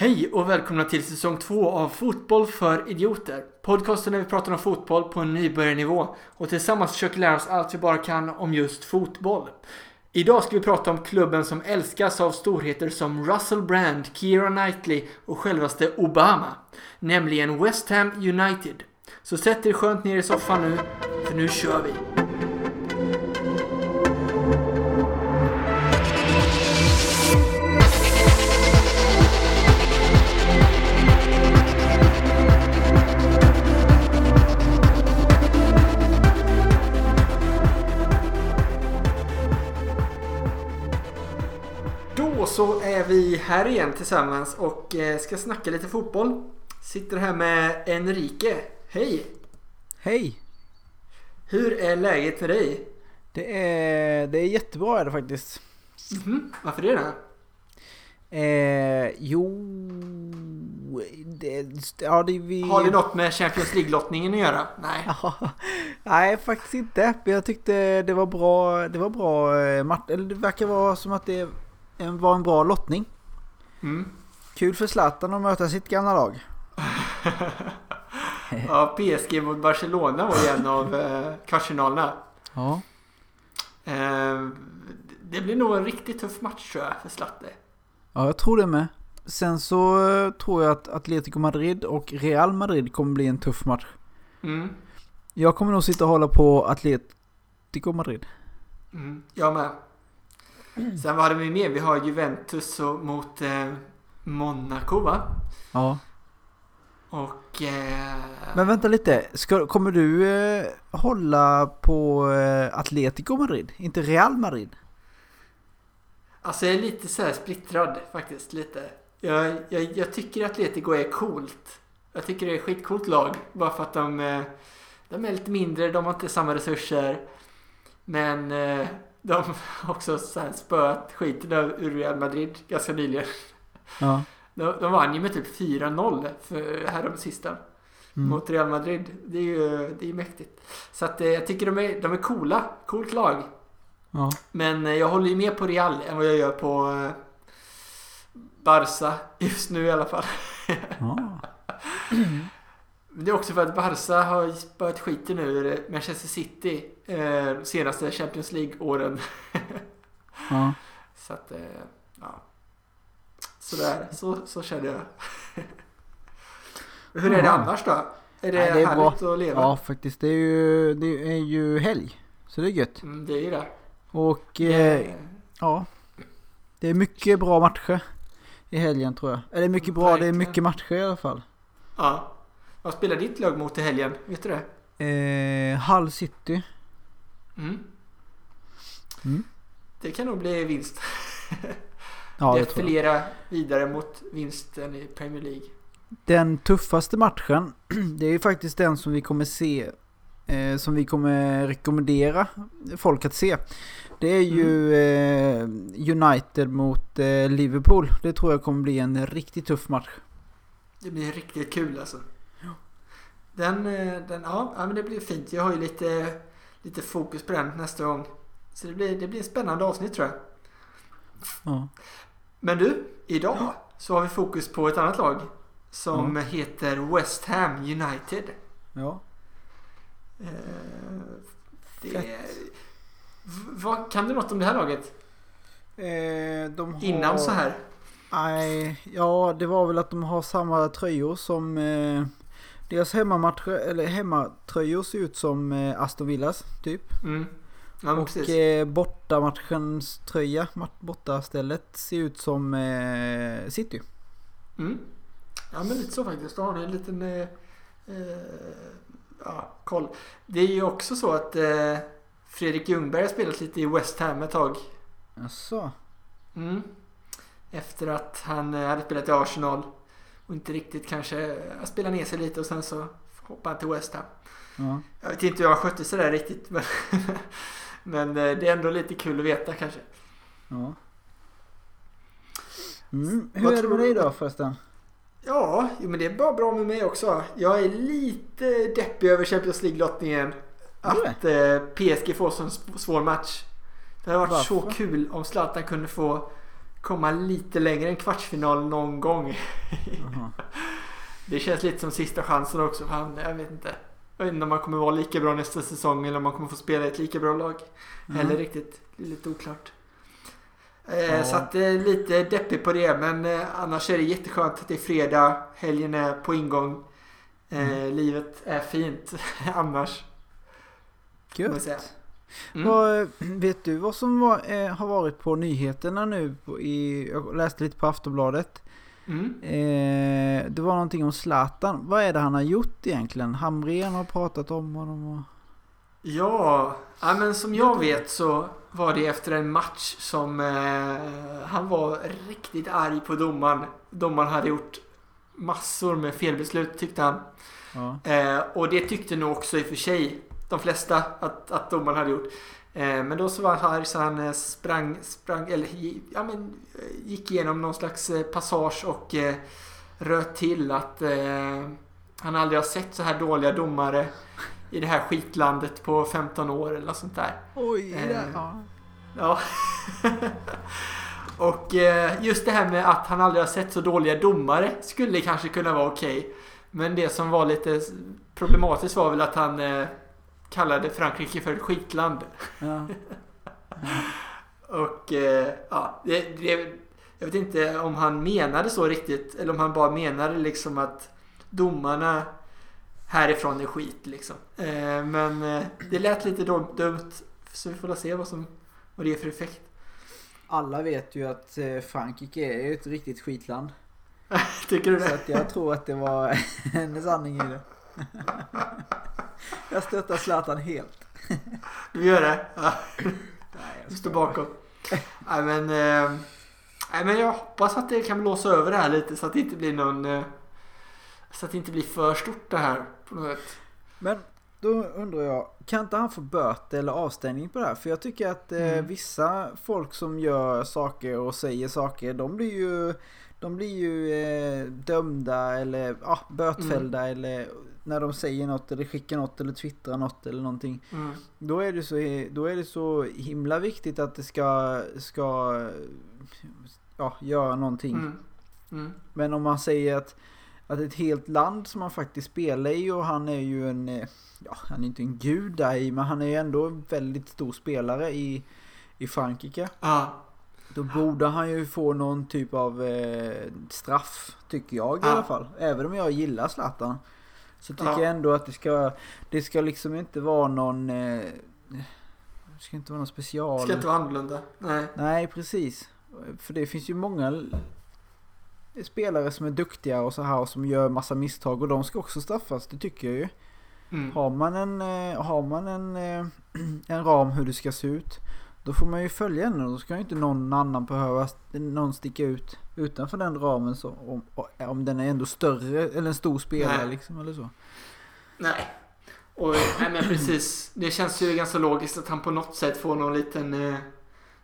Hej och välkomna till säsong två av Fotboll för idioter. Podcasten där vi pratar om fotboll på en nybörjarnivå och tillsammans försöker lära oss allt vi bara kan om just fotboll. Idag ska vi prata om klubben som älskas av storheter som Russell Brand, Keira Knightley och självaste Obama. Nämligen West Ham United. Så sätt er skönt ner i soffan nu, för nu kör vi! Så är vi här igen tillsammans och eh, ska snacka lite fotboll. Sitter här med Enrique. Hej! Hej! Hur är läget med dig? Det är, det är jättebra är det faktiskt. Mhm, Varför det då? Eh, jo... Det, ja, det vi... Har det något med Champions League-lottningen att göra? Nej. Nej, faktiskt inte. Jag tyckte det var bra. Det var bra eh, match. Eller det verkar vara som att det var en bra lottning. Mm. Kul för Zlatan att möta sitt gamla lag. Ja, PSG mot Barcelona var ju en av eh, kvartsfinalerna. Ja. Eh, det blir nog en riktigt tuff match tror jag för Slatte. Ja, jag tror det med. Sen så eh, tror jag att Atletico Madrid och Real Madrid kommer bli en tuff match. Mm. Jag kommer nog sitta och hålla på Atletico Madrid. Mm. Jag med. Sen vad hade vi mer? Vi har Juventus mot eh, Monaco va? Ja. Och... Eh, Men vänta lite, Ska, kommer du eh, hålla på eh, Atletico Madrid? Inte Real Madrid? Alltså jag är lite så här splittrad faktiskt. Lite. Jag, jag, jag tycker Atletico är coolt. Jag tycker det är ett skitcoolt lag. Bara för att de, eh, de är lite mindre, de har inte samma resurser. Men eh, de har också så här spöat skiten ur Real Madrid ganska nyligen. Ja. De, de vann ju med typ 4-0 för härom sista. Mm. Mot Real Madrid. Det är ju det är mäktigt. Så att eh, jag tycker de är, de är coola. Coolt lag. ja. Men eh, jag håller ju mer på Real än vad jag gör på eh, Barca just nu i alla fall. ja. Men Det är också för att Barca har spöat skiten ur Manchester City eh, senaste Champions League-åren. ja. Så att, eh, ja. Sådär, så, så känner jag. Hur är det annars då? Är det, Nej, det är härligt att leva? Ja, faktiskt. Det är, ju, det är ju helg. Så det är gött. Mm, det är ju det. Och Eh, eh, ja. Det är mycket bra matcher i helgen tror jag. Eller mycket bra, det är Verkligen. mycket matcher i alla fall. ja. Vad spelar ditt lag mot i helgen? Vet du det? Eh, Hull City. Mm. Mm. Det kan nog bli vinst. Ja, det. Defilera vidare mot vinsten i Premier League. Den tuffaste matchen, det är ju faktiskt den som vi kommer se, eh, som vi kommer rekommendera folk att se. Det är ju eh, United mot eh, Liverpool. Det tror jag kommer bli en riktigt tuff match. Det blir riktigt kul alltså. Den, eh, den ja, ja, men det blir fint. Jag har ju lite, lite fokus på den nästa gång. Så det blir, det blir ett spännande avsnitt tror jag. Ja. Men du, idag så har vi fokus på ett annat lag. Som heter West Ham United. ja. Eh, det, Fett. Vad, kan du något om det här laget? Eh, de har... Innan så här? Nej, ja det var väl att de har samma tröjor som... Eh, deras hemmamatcher, eller hemmatröjor ser ut som eh, Aston Villas typ. Mm. Ja, Och precis. eh, bortamatchens tröja, bortastället ser ut som eh, City. Mm. Ja men lite så faktiskt. Då har ni en liten eh, eh, ja, koll. Det är ju också så att eh, Fredrik Ljungberg har spelat lite i West Ham ett tag. Jaså? Mm. Efter att han eh, hade spelat i Arsenal och inte riktigt kanske eh, spelat ner sig lite och sen så hoppade han till West Ham. Ja. Jag vet inte hur han skötte sig där riktigt men, men eh, det är ändå lite kul att veta kanske. ja. Mm. Vad Hur är det med dig då förresten? Ja, men det är bara bra med mig också. Jag är lite deppig över Champions League-lottningen. Att eh, PSG får så en sv- svår match. Det hade varit så Varför? kul om Zlatan kunde få komma lite längre än kvartsfinal någon gång. Jaha. Det känns lite som sista chansen också för han. Jag vet inte. Jag vet inte om han kommer vara lika bra nästa säsong eller om han kommer få spela i ett lika bra lag. Mm. Eller riktigt. Det är lite oklart. Eh, Ja. Så att det är lite deppig på det. Men eh, annars är det jätteskönt att det är fredag. Helgen är på ingång. Eh, Mm. Livet är fint annars. man. Gött. Mm. Vad, vet du vad som var, eh, har varit på nyheterna nu? På, i, jag läste lite på Aftonbladet. Mm. Eh, det var någonting om Zlatan. Vad är det han har gjort egentligen? Hamrén har pratat om honom och... Ja, ja, men som jag vet så var det efter en match som eh, han var riktigt arg på domaren. Domaren hade gjort massor med felbeslut tyckte han. Ja. Eh, och det tyckte nog också i och för sig de flesta att, att domaren hade gjort. Eh, men då så var han arg så han eh, sprang, sprang eller ja, men, eh, gick igenom någon slags passage och eh, röt till att eh, han aldrig har sett så här dåliga domare i det här skitlandet på 15 år eller något sånt där. Oj, Eh, ja. Ja. och eh, just det här med att han aldrig har sett så dåliga domare skulle kanske kunna vara okej. Men det som var lite problematiskt var väl att han kallade Frankrike för ett skitland. ja. Och eh, ja, det, det, jag vet inte om han menade så riktigt eller om han bara menade liksom att domarna härifrån är skit liksom. Eh, men eh, det lät lite dum- dumt så vi får se vad, som, vad det är för effekt. Alla vet ju att eh, Frankrike är ett riktigt skitland. Tycker du Så det? att jag tror att det var en sanning i det. Jag stöttar Zlatan helt. Du gör det? Ja, Nej, du står bakom. Nej men, eh, nej men jag hoppas att det kan blåsa över det här lite så att det inte blir någon... Eh, så att det inte blir för stort det här på något sätt. Men då undrar jag, kan inte han få böter eller avstängning på det här? För jag tycker att eh, Mm. vissa folk som gör saker och säger saker, de blir ju, de blir ju eh, dömda eller ja, bötfällda Mm. eller när de säger något eller skickar något eller twittrar något eller någonting. Mm. Då är det så, då är det så himla viktigt att det ska, ska ja, göra någonting. Mm. Mm. Men om man säger att, att ett helt land som han faktiskt spelar i och han är ju en, eh, ja han är inte en gud där i men han är ju ändå en väldigt stor spelare i, i Frankrike. Ja. Då borde han ju få någon typ av eh, straff tycker jag i alla fall. Även om jag gillar Zlatan. Så tycker Ja. jag ändå att det ska, det ska liksom inte vara någon, eh, det ska inte vara någon special. Ska inte vara annorlunda. Nej. Nej, precis. För det finns ju många spelare som är duktiga och så här och som gör massa misstag och de ska också straffas, det tycker jag ju. Mm. Har man en, eh, har man en, eh, en ram hur det ska se ut, då får man ju följa den och då ska ju inte någon annan behöva någon sticka ut utanför den ramen så, om, om den är ändå större eller en stor spelare Nej. liksom eller så. Nej. Och, nej men precis. Det känns ju ganska logiskt att han på något sätt får någon liten, eh,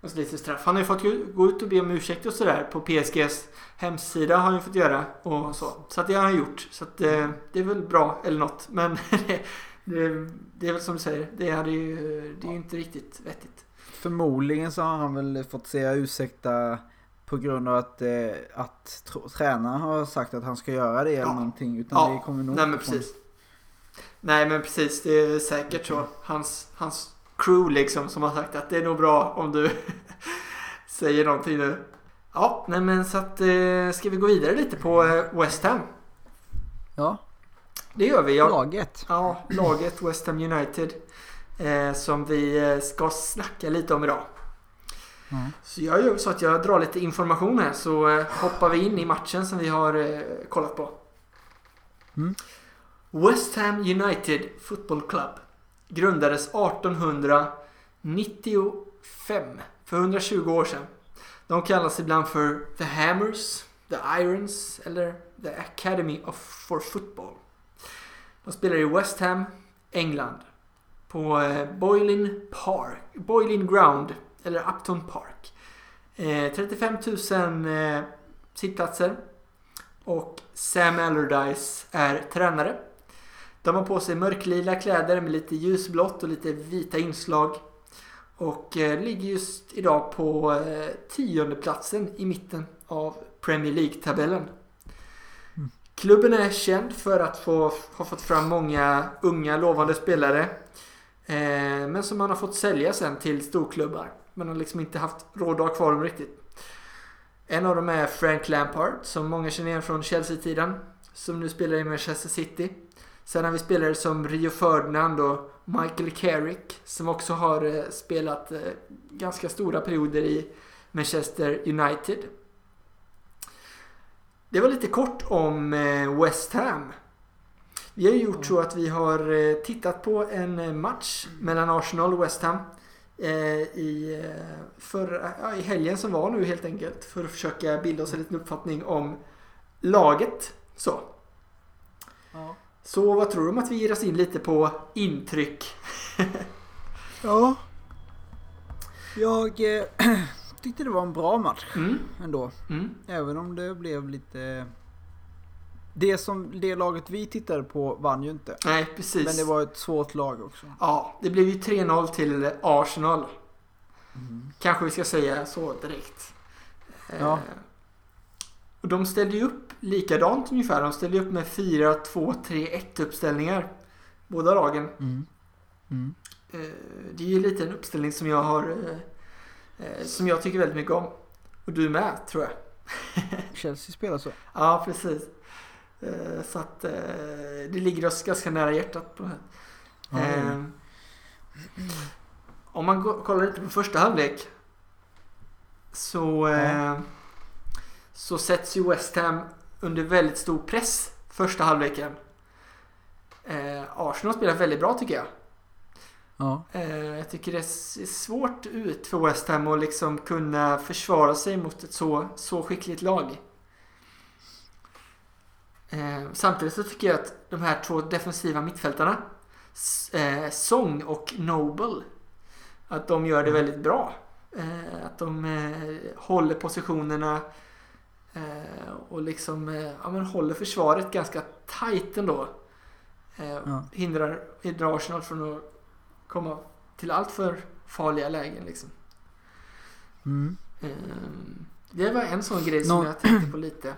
någon liten straff. Han har ju fått gå- ut och be om ursäkt och sådär. På PSGs hemsida har han ju fått göra och så. Så att det har han gjort. Så att eh, det är väl bra eller något. Men det, det, det är väl som du säger. Det, hade ju, det är ju inte riktigt vettigt. Förmodligen så har han väl fått säga ursäkta på grund av att, eh, att tr- tränaren har sagt att han ska göra det eller Ja. någonting. Utan Ja. det kommer nog Nej men inte från- precis. Nej men precis. Det är säkert så. Hans, hans crew liksom som har sagt att det är nog bra om du säger någonting nu. Ja, nej men så att eh, ska vi gå vidare lite på eh, West Ham? Ja, Det gör vi. Jag, laget. ja, laget West Ham United. Eh, som vi eh, ska snacka lite om idag. Mm. Så jag gör så att jag drar lite information här så eh, hoppar vi in i matchen som vi har eh, kollat på. Mm. West Ham United Football Club grundades 1895, för 120 år sedan. De kallas ibland för The Hammers, The Irons eller The Academy of for Football. De spelar i West Ham, England. På eh, Boylan Park, Boylan Ground, eller Upton Park. Eh, 35 000 eh, sittplatser. Och Sam Allardyce är tränare. De har på sig mörklila kläder med lite ljusblått och lite vita inslag. Och eh, ligger just idag på eh, tionde platsen i mitten av Premier League-tabellen. Mm. Klubben är känd för att få, ha fått fram många unga lovande spelare. Eh, men som man har fått sälja sen till storklubbar. Man har liksom inte haft råd att ha kvar dem riktigt. En av dem är Frank Lampard som många känner igen från Chelsea-tiden. Som nu spelar i Manchester City. Sen har vi spelare som Rio Ferdinand och Michael Carrick som också har eh, spelat eh, ganska stora perioder i Manchester United. Det var lite kort om eh, West Ham. Vi har ju gjort så att vi har tittat på en match mellan Arsenal och West Ham i, eh, för, ja, i helgen som var nu helt enkelt. För att försöka bilda oss en liten uppfattning om laget. Så. Ja. Så vad tror du om att vi ger oss in lite på intryck? Ja. Jag eh, tyckte det var en bra match Mm, ändå. mm, Även om det blev lite... Det, som, det laget vi tittade på vann ju inte. nej, precis. Men det var ett svårt lag också. Ja, det blev ju 3-0 till Arsenal. Kanske vi ska säga så direkt. Ja. Eh, Och de ställde ju upp likadant ungefär. De ställde upp med 4-2-3-1 uppställningar. Båda lagen. Mm. Mm. Eh, Det är ju lite en uppställning som jag har eh, som jag tycker väldigt mycket om. Och du med, tror jag. Chelsea spelar så. Ja, precis. Eh, Så att eh, det ligger oss ganska nära hjärtat på det här. Det. Eh, Om man går, kollar lite på första halvlek så, eh, så sätts ju West Ham under väldigt stor press första halvleken. Arsenal spelar väldigt bra tycker jag. Ja. Eh, jag tycker det ser svårt ut för West Ham att liksom kunna försvara sig mot ett så, så skickligt lag. Eh, samtidigt så tycker jag att de här två defensiva mittfältarna, eh, Song och Noble, att de gör det väldigt bra. Eh, att de eh, håller positionerna eh, och liksom eh, ja, men håller försvaret ganska tight ändå. Eh, Ja. hindrar, hindrar Arsenal från att komma till allt för farliga lägen liksom. Mm. Det var en sån grej som Nå- jag tänkte på lite.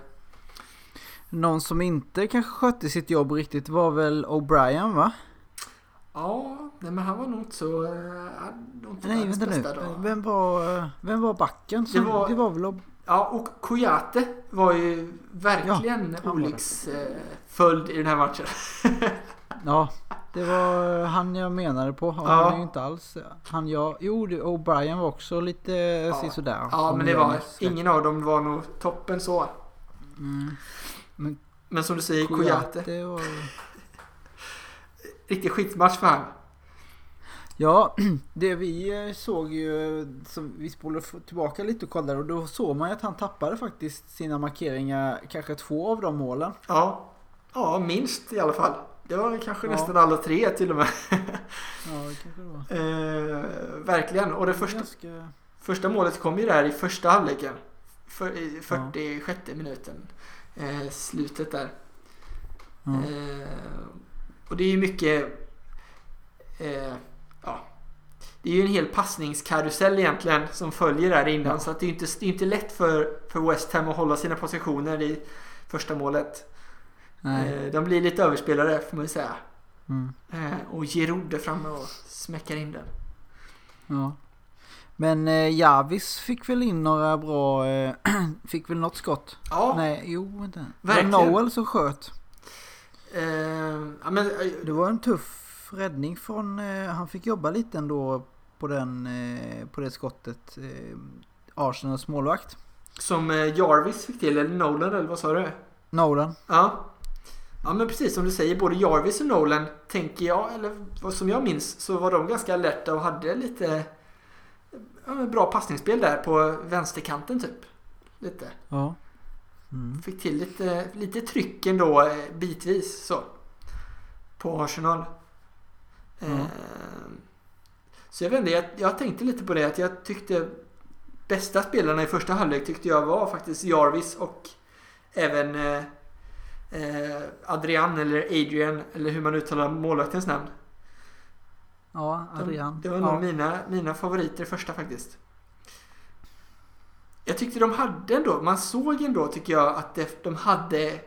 Någon som inte kanske skötte sitt jobb riktigt var väl O'Brien va? Ja, nej, men han var nog inte så... nog inte Nej vänta nu. dag. Vem var, eh, vem var backen? Som, Det var- det var väl O'B- Ja, och Kouyaté var ju verkligen det. olycksföljd i den här matchen. Ja, det var eh, han jag menade på. Han Ja. är ju inte alls... Han jag... Jo, O'Brien var också lite ja. sådär. Ja, men det var... Ingen av dem var nog toppen så. Mm. Men som du säger. Kouyaté var... Riktig skitmatch för han. Ja, det vi eh, såg ju, som vi spolade tillbaka lite och kollade och då såg man ju att han tappade faktiskt sina markeringar, kanske två av de målen. Ja. Ja, minst i alla fall. Det var kanske Ja. nästan alla tre till och med. Ja, kanske det var. Eh, verkligen. Och det första, Ganska... första målet kom ju där i första halvleken. För, I 46 minuten. Eh, slutet där. Ja. Eh, och det är ju mycket... Eh, ja. Det är ju en hel passningskarusell egentligen som följer där innan. Ja. Så att det är ju inte, det är inte lätt för, för West Ham att hålla sina positioner i första målet. Nej. Eh, de blir lite överspelade får man ju säga. Mm. Eh, och Giroud är framme och smäckar in den. Ja. Men eh, Jarvis fick väl in några bra... Eh, fick väl något skott? Ja, Nej, jo. Det Verkligen. var Noel som sköt. eh, ja men, eh, Det var en tuff räddning från... Eh, han fick jobba lite ändå på, den, eh, på det skottet. Arsenals målvakt. som Jarvis fick till, eller Nolan eller vad sa du? Nolan. Ja. Ja men precis som du säger, både Jarvis och Nolan tänker jag, eller som jag minns, så var de ganska alerta och hade lite bra passningsspel där på vänsterkanten typ. Lite. Ja. Mm. Fick till lite, lite tryck ändå eh, bitvis så. På Arsenal. Ja. Eh, så jag vet inte, jag, jag tänkte lite på det att jag tyckte bästa spelarna i första halvlek tyckte jag var faktiskt Jarvis och även eh, eh, Adrian eller Adrian eller hur man uttalar målvaktens namn. Ja, Adrian. Det var ja. nog mina, mina favoriter första faktiskt. Jag tyckte de hade ändå, man såg ändå tycker jag att det, de hade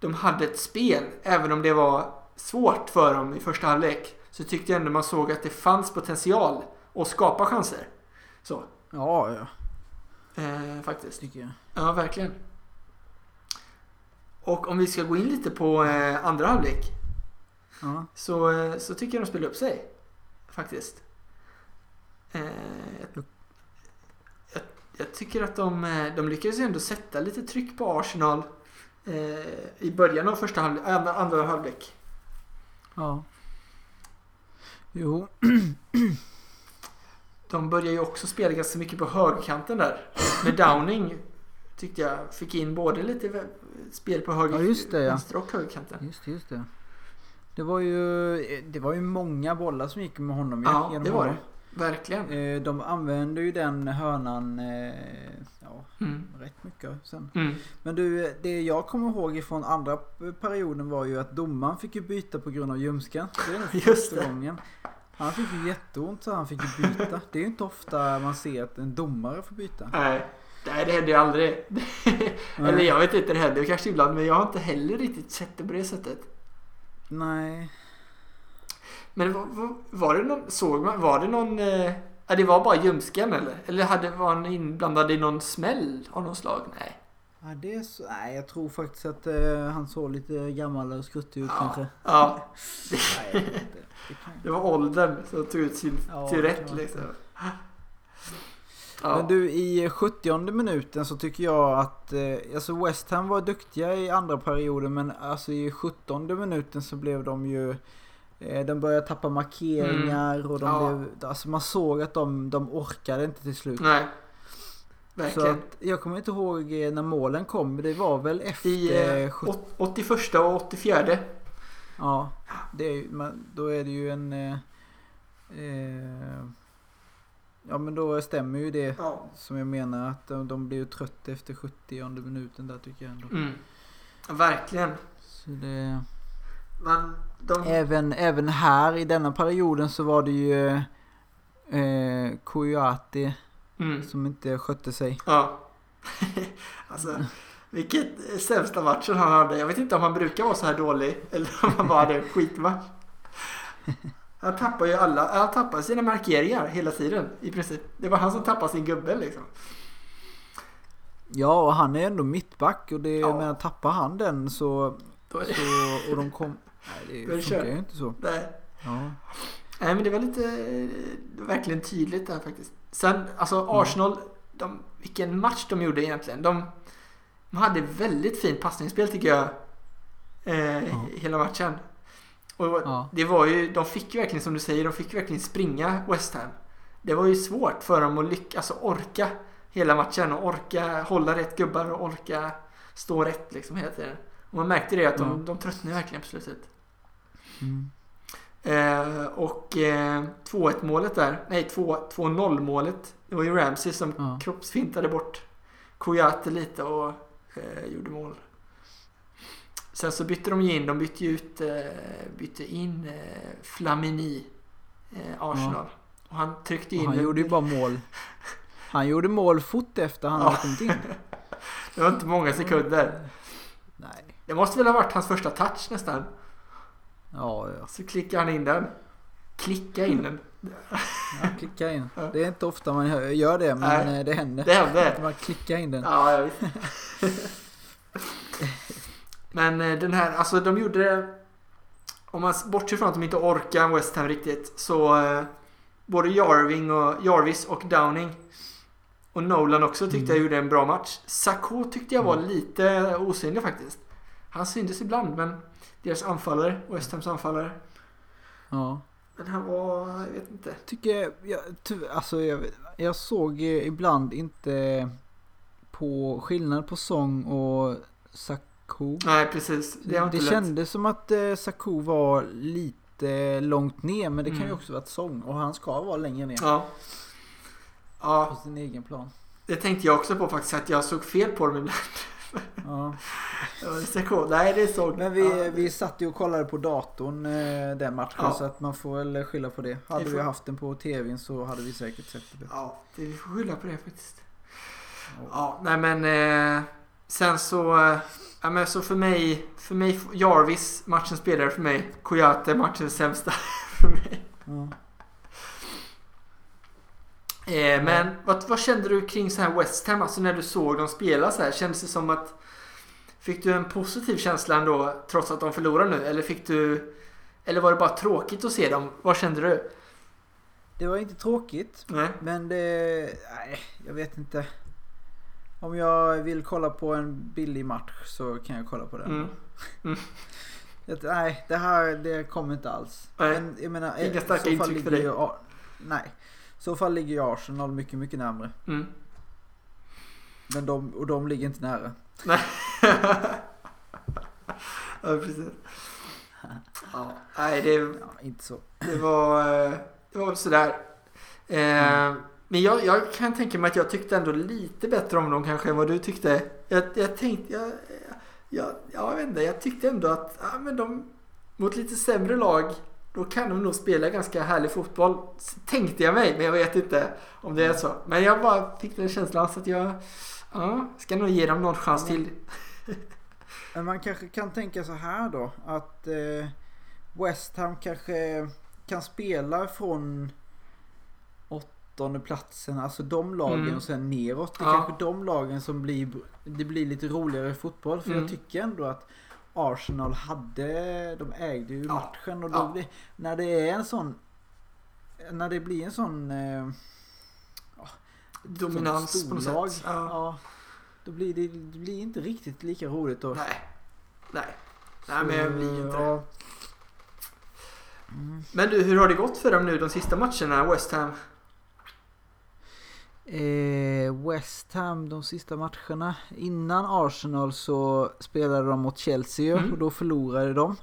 de hade ett spel. Även om det var svårt för dem i första halvlek. Så tyckte jag ändå man såg att det fanns potential att skapa chanser. Så. Ja, ja. Eh, faktiskt. Tycker jag. Ja, verkligen. Och om vi ska gå in lite på eh, andra halvlek. Ja. Så, eh, så tycker jag de spelar upp sig. Faktiskt. Eh, jag, jag, jag tycker att de, eh, de lyckades ändå sätta lite tryck på Arsenal eh, i början av första halvlek, andra, andra halvlek. ja. Jo. De börjar ju också spela ganska mycket på högerkanten där. Med Downing tyckte jag fick in både lite spel på höger, Ja, det, ja. vänster och högerkanten. Just just det. Det var ju, det var ju många bollar som gick med honom Ja, genom det var det. Verkligen. Eh, De använde ju den hörnan eh, ja, Mm. rätt mycket sen. Mm. Men du, det jag kommer ihåg ifrån andra perioden var ju att domaren fick ju byta på grund av ljumsken. Det är nog första det. gången. Han fick ju jätteont så han fick ju byta. Det är ju inte ofta man ser att en domare får byta. Nej, nej det händer ju aldrig. Eller jag vet inte, det händer kanske ibland men jag har inte heller riktigt sett det på det sättet. Nej. Men var, var, var det någon, såg man, var det någon, eh, ja, det var bara ljumsken eller? Eller hade, var han inblandad i någon smäll av något slag? Nej. Ja, det är så, nej, jag tror faktiskt att eh, han såg lite gammal och skruttig ut kanske. Ja, Nej. Det kan... det var åldern som tog ut sin Ja, det rätt kan liksom. Men Ja. du, i 70 minuten så tycker jag att eh, alltså West Ham var duktiga i andra perioden men alltså i 17 minuten så blev de ju eh, de började tappa markeringar och de Ja. blev, alltså man såg att de, de orkade inte till slut. Nej. Så Verkligen. att, jag kommer inte ihåg eh, när målen kom, men det var väl efter I eh, 70, åt- 81 och 84. Ja, det är, men då är det ju en... Eh, eh, ja men då stämmer ju det Ja. som jag menar att de, de blir ju trötta efter 70 minuten där tycker jag ändå. Mm. Verkligen. Så det, Men de... även, även här i denna perioden så var det ju eh, Koyate Mm. som inte skötte sig. Ja. alltså, vilket sämsta matchen han hade. Jag vet inte om han brukar vara så här dålig eller om han bara hade en skitmatch. Han tappar ju alla, han tappar sina markeringar hela tiden i princip. Det var han som tappade sin gubbe liksom. Ja och han är ändå mittback och det, Ja. men tappar han den så, det, så och de kom... Nej det det funkar ju inte så. nej. Ja. nej men det var lite eh, verkligen tydligt där faktiskt. Sen alltså Arsenal, de, vilken match de gjorde egentligen. De, de hade väldigt fint passningsspel tycker jag. Eh, Ja. Hela matchen. Och Ja. det var ju, de fick ju verkligen som du säger, de fick verkligen springa West Ham. Det var ju svårt för dem att lyckas, alltså orka hela matchen och orka hålla rätt gubbar och orka stå rätt liksom hela tiden. Och man märkte det att de, Ja. de tröttnade verkligen på slutet. Mm. Eh, och eh, 2-1 målet där, nej 2 2-0 målet. Det var ju Ramsey som Ja. kroppsfintade bort Kouyaté lite och eh, gjorde mål. Sen så bytte de ju in, de bytte ut, eh, bytte in eh, Flamini, eh, Arsenal. Och han tryckte Och in han en- gjorde ju bara mål. Han gjorde mål fort efter han Ja. hade kommit in. Det var inte många sekunder. Nej. Det måste väl ha varit hans första touch nästan. Ja, ja. Så klickade han in den. Klicka in den. ja klicka in. Ja. Det är inte ofta man gör det, men Nej. det händer. Det hände. Att man klickar in den. Ja, jag vet. Men eh, den här, alltså de gjorde det... Om man bortser från att de inte orkar West Ham riktigt så eh, både Jarving och, Jarvis och Downing och Nolan också tyckte Mm. jag gjorde en bra match. Sacco tyckte jag var Mm. lite osynlig faktiskt. Han syntes ibland men deras anfallare, West Hams anfallare. Ja. Men han var, jag vet inte. Tycker jag, ty, alltså jag, jag såg eh, ibland inte på skillnad på Song och Saku. Nej precis, det Det, lätt. kändes som att eh, Saku var lite långt ner men det kan ju Mm. också vara ett Song och han ska vara längre ner Ja. Ja, på sin egen plan. det tänkte jag också på faktiskt att jag såg fel på dem ibland. Ja. Det coolt. Nej, det såg... Men vi, ja, vi satt ju och kollade på datorn eh, den matchen Ja. så att man får väl skylla på det. Hade Vi vi får- haft den på tvn så hade vi säkert sett det. Ja, det, vi får skylla på det faktiskt. Ja. Ja, nej men eh, sen så... Eh, ja, men så för mig, för mig, Jarvis, matchens spelare för mig. Koyate, matchens sämsta för mig. Ja. Eh, men vad, vad kände du kring så här West Ham? Alltså när du såg dem spela så här. Kändes det som att... Fick du en positiv känsla ändå trots att de förlorar nu? Eller fick du... Eller var det bara tråkigt att se dem? Vad kände du? Det var inte tråkigt. Nej. Men det... Nej, jag vet inte. Om jag vill kolla på en billig match så kan jag kolla på den. Mm. Jag- Nej, det här det kommer inte alls. Nej. Men jag menar, Inga starka intryck för dig. A- Nej. I så fall ligger ju Arsenal mycket, mycket närmre. Mm. Men de, och de ligger inte nära. Nej. ja, precis. Ja, nej, det, Ja, inte så. det var... eh, Det var väl sådär. Eh, men jag, jag kan tänka mig att jag tyckte ändå lite bättre om dem kanske än vad du tyckte. Jag, jag tänkte... Jag, jag, ja, jag vet inte. Jag tyckte ändå att ja, men de, mot lite sämre lag då kan de nog spela ganska härlig fotboll. Tänkte jag mig, men jag vet inte om det är så. Men jag bara fick den känslan så att jag ja, ska nog ge dem någon chans till. Men man kanske kan tänka så här då. Att eh, West Ham kanske kan spela från åttonde platsen. Alltså de lagen Mm. och sen neråt. Det är Ja. kanske de lagen som blir, det blir lite roligare i fotboll. För Mm. jag tycker ändå att Arsenal hade, de ägde ju Ja. matchen. Och då Ja. blir, när det är en sån, när det blir en sån eh, Dominans på något sätt. Ja. Då blir det, det blir inte riktigt lika roligt då. Nej. Nej. Nej, men jag blir inte det. Mm. Men du, hur har det gått för dem nu de sista matcherna, West Ham? Eh, West Ham de sista matcherna. Innan Arsenal så spelade de mot Chelsea Mm. och då förlorade de.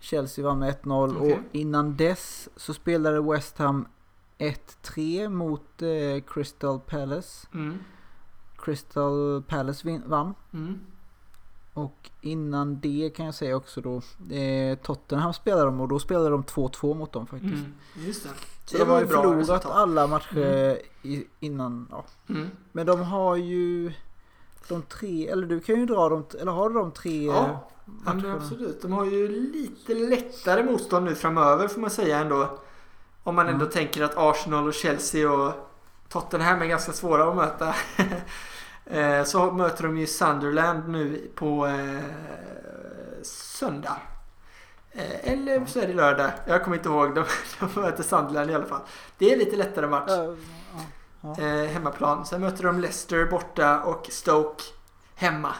Chelsea vann med 1-0 Okej. och innan dess så spelade West Ham 1-3 mot eh, Crystal Palace. Mm. Crystal Palace vann. Mm. Och innan det kan jag säga också då eh, Tottenham spelade de och då spelade de 2-2 mot dem faktiskt. Mm. Just det. Så de har ju förlorat resultat. alla matcher i, innan. Ja. Mm. Men de har ju de tre, eller du kan ju dra dem, eller har du de tre Ja, matcherna? absolut. De har ju lite lättare motstånd nu framöver får man säga ändå. Om man ändå Mm. tänker att Arsenal och Chelsea och Tottenham är ganska svåra att möta. Eh, Så möter de ju Sunderland nu på eh, söndag. Eh, Eller så är det lördag. Jag kommer inte ihåg. De, de möter Sunderland i alla fall. Det är lite lättare match. Hemmaplan. Sen möter de Leicester borta och Stoke hemma.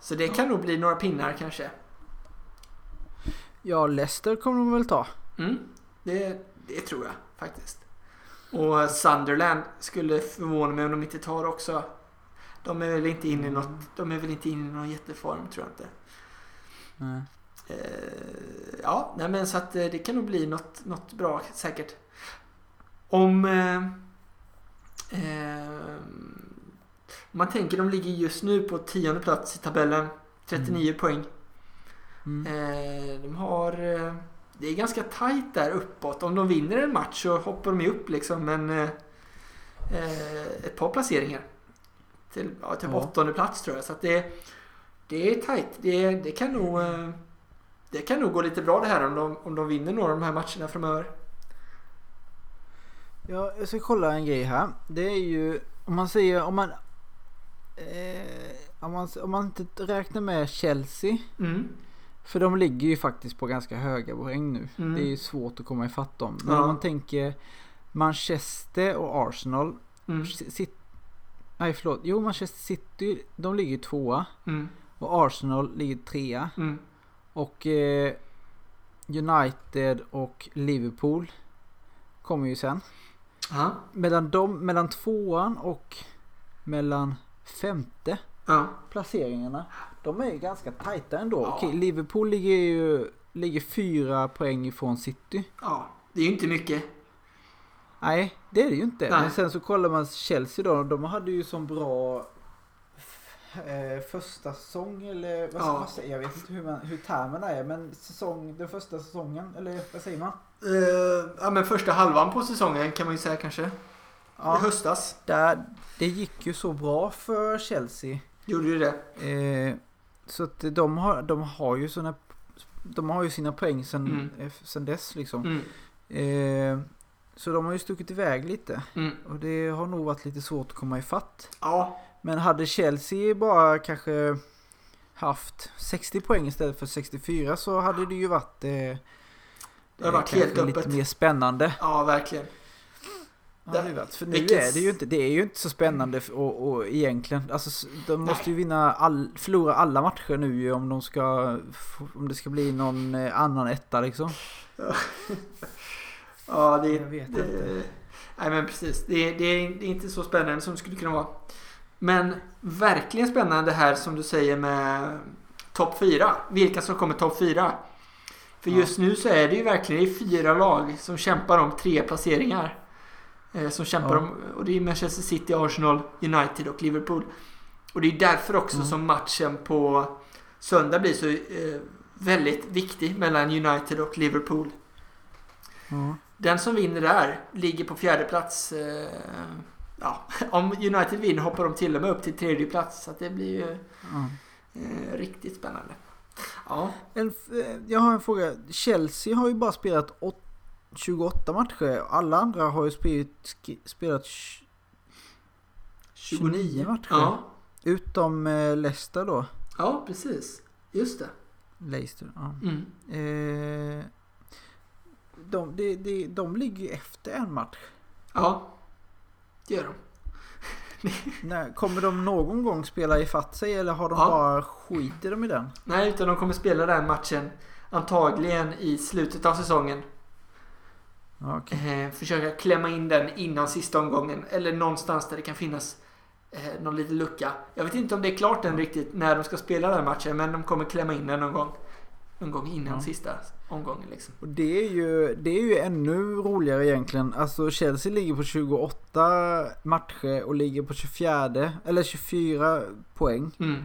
Så det kan nog bli några pinnar kanske. ja, Leicester kommer de väl ta. Mm, det, det tror jag faktiskt. Och Sunderland skulle förvåna mig om de inte tar också. De är väl inte inne i något, de är väl inte inne i någon jätteform tror jag inte. Eh, ja, nej men så att eh, det kan nog bli något, något bra säkert. Om eh, eh, man tänker de ligger just nu på tionde plats i tabellen. 39 poäng. Mm. Eh, de har... Det är ganska tajt där uppåt. Om de vinner en match så hoppar de ju upp liksom. Men eh, ett par placeringar. Till ja, typ Ja. åttonde plats tror jag. Så det, det är tajt. Det, det kan nog... Eh, det kan nog gå lite bra det här om de, om de vinner några av de här matcherna framöver. Ja, jag ska kolla en grej här. Det är ju, om man säger, om man... Eh, om, man om man inte räknar med Chelsea. Mm. För de ligger ju faktiskt på ganska höga poäng nu. Mm. Det är ju svårt att komma ifatt dem. Men Ja. om man tänker Manchester och Arsenal. Mm. Sit, nej förlåt. Jo Manchester City. De ligger tvåa. Mm. Och Arsenal ligger trea. Mm. Och eh, United och Liverpool kommer ju sen. Ja. Mellan, dem, mellan tvåan och mellan femte Ja. placeringarna. De är ju ganska tajta ändå. Ja. Okej, Liverpool ligger ju ligger fyra poäng ifrån City. ja. Det är ju inte mycket. Nej, det är det ju inte. Nej. Men sen så kollar man Chelsea då. De hade ju som bra eh, första säsong eller vad, Ja. säger jag? vet inte hur, man, hur termerna är men säsong, den första säsongen eller vad säger man? Eh, ja, men första halvan på säsongen kan man ju säga kanske. I Ja, höstas där, det gick ju så bra för Chelsea. gjorde ju det. Eh, så att de har, de har ju såna, de har ju sina poäng sen, Mm. sen dess liksom. Mm. Eh, så de har ju stuckit iväg lite. Mm. Och det har nog varit lite svårt att komma ifatt. Ja, Men hade Chelsea bara kanske haft 60 poäng istället för 64 så hade det ju varit, eh, det har varit helt lite öppet. mer spännande. Ja, verkligen. Ja, det är värt. För nu Vilket- är det ju inte, det är ju inte så spännande och, och egentligen. Alltså, de måste ju vinna all, förlora alla matcher nu ju om de ska, om det ska bli någon eh, annan etta liksom. Ja, det, Jag vet det, inte. Nej, men precis. Det, det, är, inte så spännande som det skulle kunna vara. Men verkligen spännande här som du säger med topp 4. Vilka som kommer topp 4. För Ja. just nu så är det ju verkligen det fyra lag som kämpar om tre placeringar. Eh, som kämpar Ja. om, och det är Manchester City, Arsenal, United och Liverpool. Och det är därför också Mm. som matchen på söndag blir så eh, väldigt viktig mellan United och Liverpool. Ja. Den som vinner där ligger på fjärde plats. Eh, ja, om United vinner hoppar de till och med upp till tredje plats. Så det blir ju eh, riktigt spännande. Ja, En, jag har en fråga. Chelsea har ju bara spelat åt, 28 matcher. Alla andra har ju spelat, spelat tj- 29 matcher. Ja, Utom eh, Leicester då. ja precis. Just det. Leicester, ja. Mm. Eh, de, de, de, de ligger ju efter en match. Ja, det gör de. När, kommer de någon gång spela ifatt sig eller har de Ja. bara skiter de i den? Nej, utan de kommer spela den matchen antagligen i slutet av säsongen. Okej. Eh, försöka klämma in den innan sista omgången. Eller någonstans där det kan finnas eh, någon liten lucka. Jag vet inte om det är klart än riktigt när de ska spela den matchen. Men de kommer klämma in den någon gång. Någon gång innan Ja. sista omgången liksom. Och det är, ju, det är ju ännu roligare egentligen. Alltså Chelsea ligger på 28 matcher och ligger på 24 eller 24 poäng. Mm.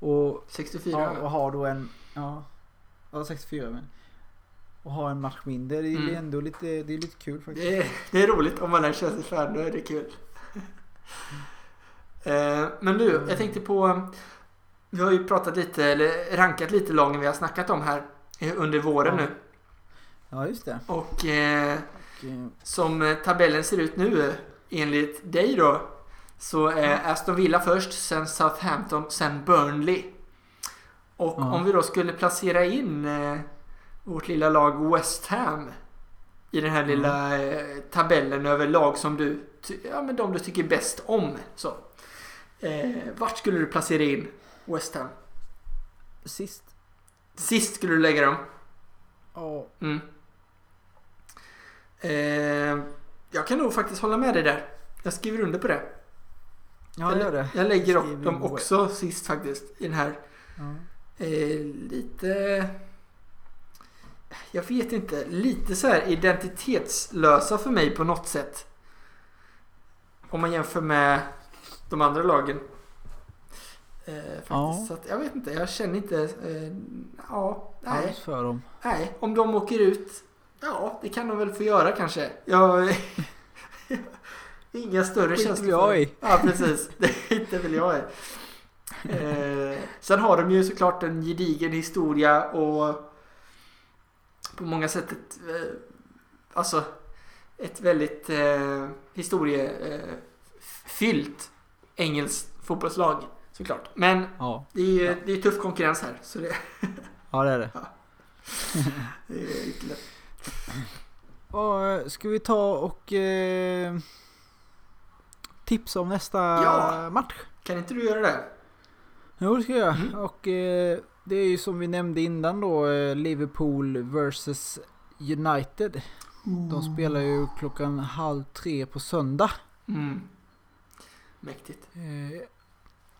Och, 64. ja, och har då en... Ja, ja 64 men. Och har en match mindre. Det är Mm. ändå lite, det är lite kul faktiskt. Det är, det är roligt om man är Chelsea-fan. Då är det kul. eh, men du, jag tänkte på... Vi har ju pratat lite, eller rankat lite lagen vi har snackat om här eh, under våren Ja. nu. Ja just det. Och eh, Och, eh, som eh, tabellen ser ut nu eh, enligt dig då så är Aston Villa först, sen Southampton, sen Burnley. Och Ja. om vi då skulle placera in eh, vårt lilla lag West Ham i den här lilla eh, tabellen över lag som du, ja men de du tycker bäst om. Så. Vart skulle du placera in West Ham? Sist. Sist skulle du lägga dem. Ja. Mm. Eh, jag kan nog faktiskt hålla med dig där. Jag skriver under på det. Ja, jag, gör det. jag lägger Skriver dem också sist faktiskt. I den här. Ja. Eh, lite... Jag vet inte. Lite så här identitetslösa för mig på något sätt. Om man jämför med de andra lagen. Eh, faktiskt. Ja. Så att, jag vet inte. Jag känner inte... Eh, ja, nej. Alls för dem. Nej, om de åker ut. Ja, det kan de väl få göra kanske. Jag... Inga större känslor. väl jag för det. i. Ja, precis. Det skiter väl jag i. Eh, sen har de ju såklart en gedigen historia och på många sätt ett, eh, alltså ett väldigt eh, historiefyllt engelskt fotbollslag såklart. Men Ja. det är ju Ja. det är tuff konkurrens här. Så det, ja, det är det. det är. Och, ska vi ta och eh, tipsa om nästa Ja. match? Kan inte du göra det? Jo, det ska jag. Mm. Och eh, det är ju som vi nämnde innan då eh, Liverpool vs United. De spelar ju klockan halv tre på söndag. Mm. Mäktigt. Eh,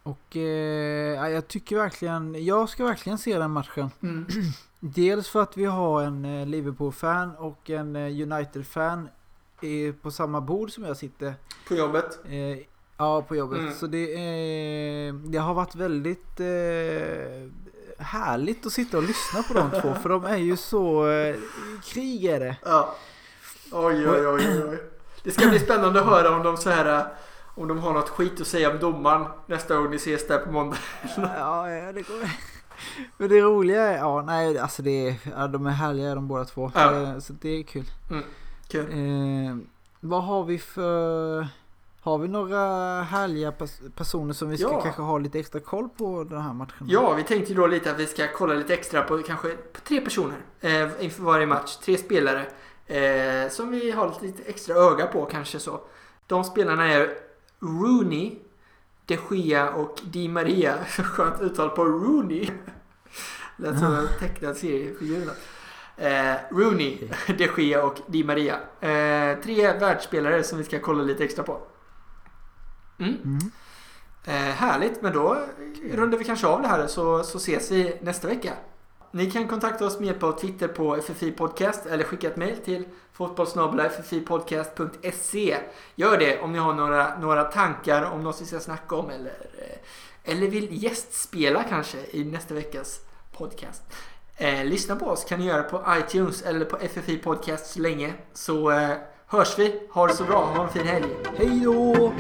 och eh, ja, jag tycker verkligen, jag ska verkligen se den matchen. Mm. Dels för att vi har en eh, Liverpool-fan och en eh, United-fan på samma bord som jag sitter. På jobbet? Eh, Ja, på jobbet. Mm. Så det, är, det har varit väldigt eh, härligt att sitta och lyssna på de två. För de är ju så eh, krigare. Ja. Oj, oj, oj, oj. Det ska bli spännande att höra om de så här om de har något skit att säga om domaren nästa gång ni ses där på måndag. Ja, ja det går. Men det roliga är, ja nej alltså det är, ja, de är härliga de båda två. Ja. Så det är kul. Kul. Eh, vad har vi för... Har vi några härliga pers- personer som vi ska Ja. kanske ha lite extra koll på den här matchen? Ja, vi tänkte då lite att vi ska kolla lite extra på kanske på tre personer eh, inför varje match. Tre spelare eh, som vi har lite extra öga på kanske så. De spelarna är Rooney, De Gea och Di Maria. Skönt uttal på Rooney. Lät som en tecknad seriefigur. Eh, Rooney, De Gea och Di Maria. Eh, tre världsspelare som vi ska kolla lite extra på. Mm. Mm. Eh, härligt, men då rundar vi kanske av det här så, så ses vi nästa vecka. Ni kan kontakta oss med hjälp av Twitter på FFI Podcast eller skicka ett mail till fotbollssnabel.ffipodcast.se Gör det om ni har några, några tankar om något vi ska snacka om eller, eh, eller vill gästspela kanske i nästa veckas podcast. Eh, lyssna på oss kan ni göra på iTunes eller på FFI Podcast så länge. Så eh, hörs vi. Ha det så bra. Ha en fin helg. Hej då!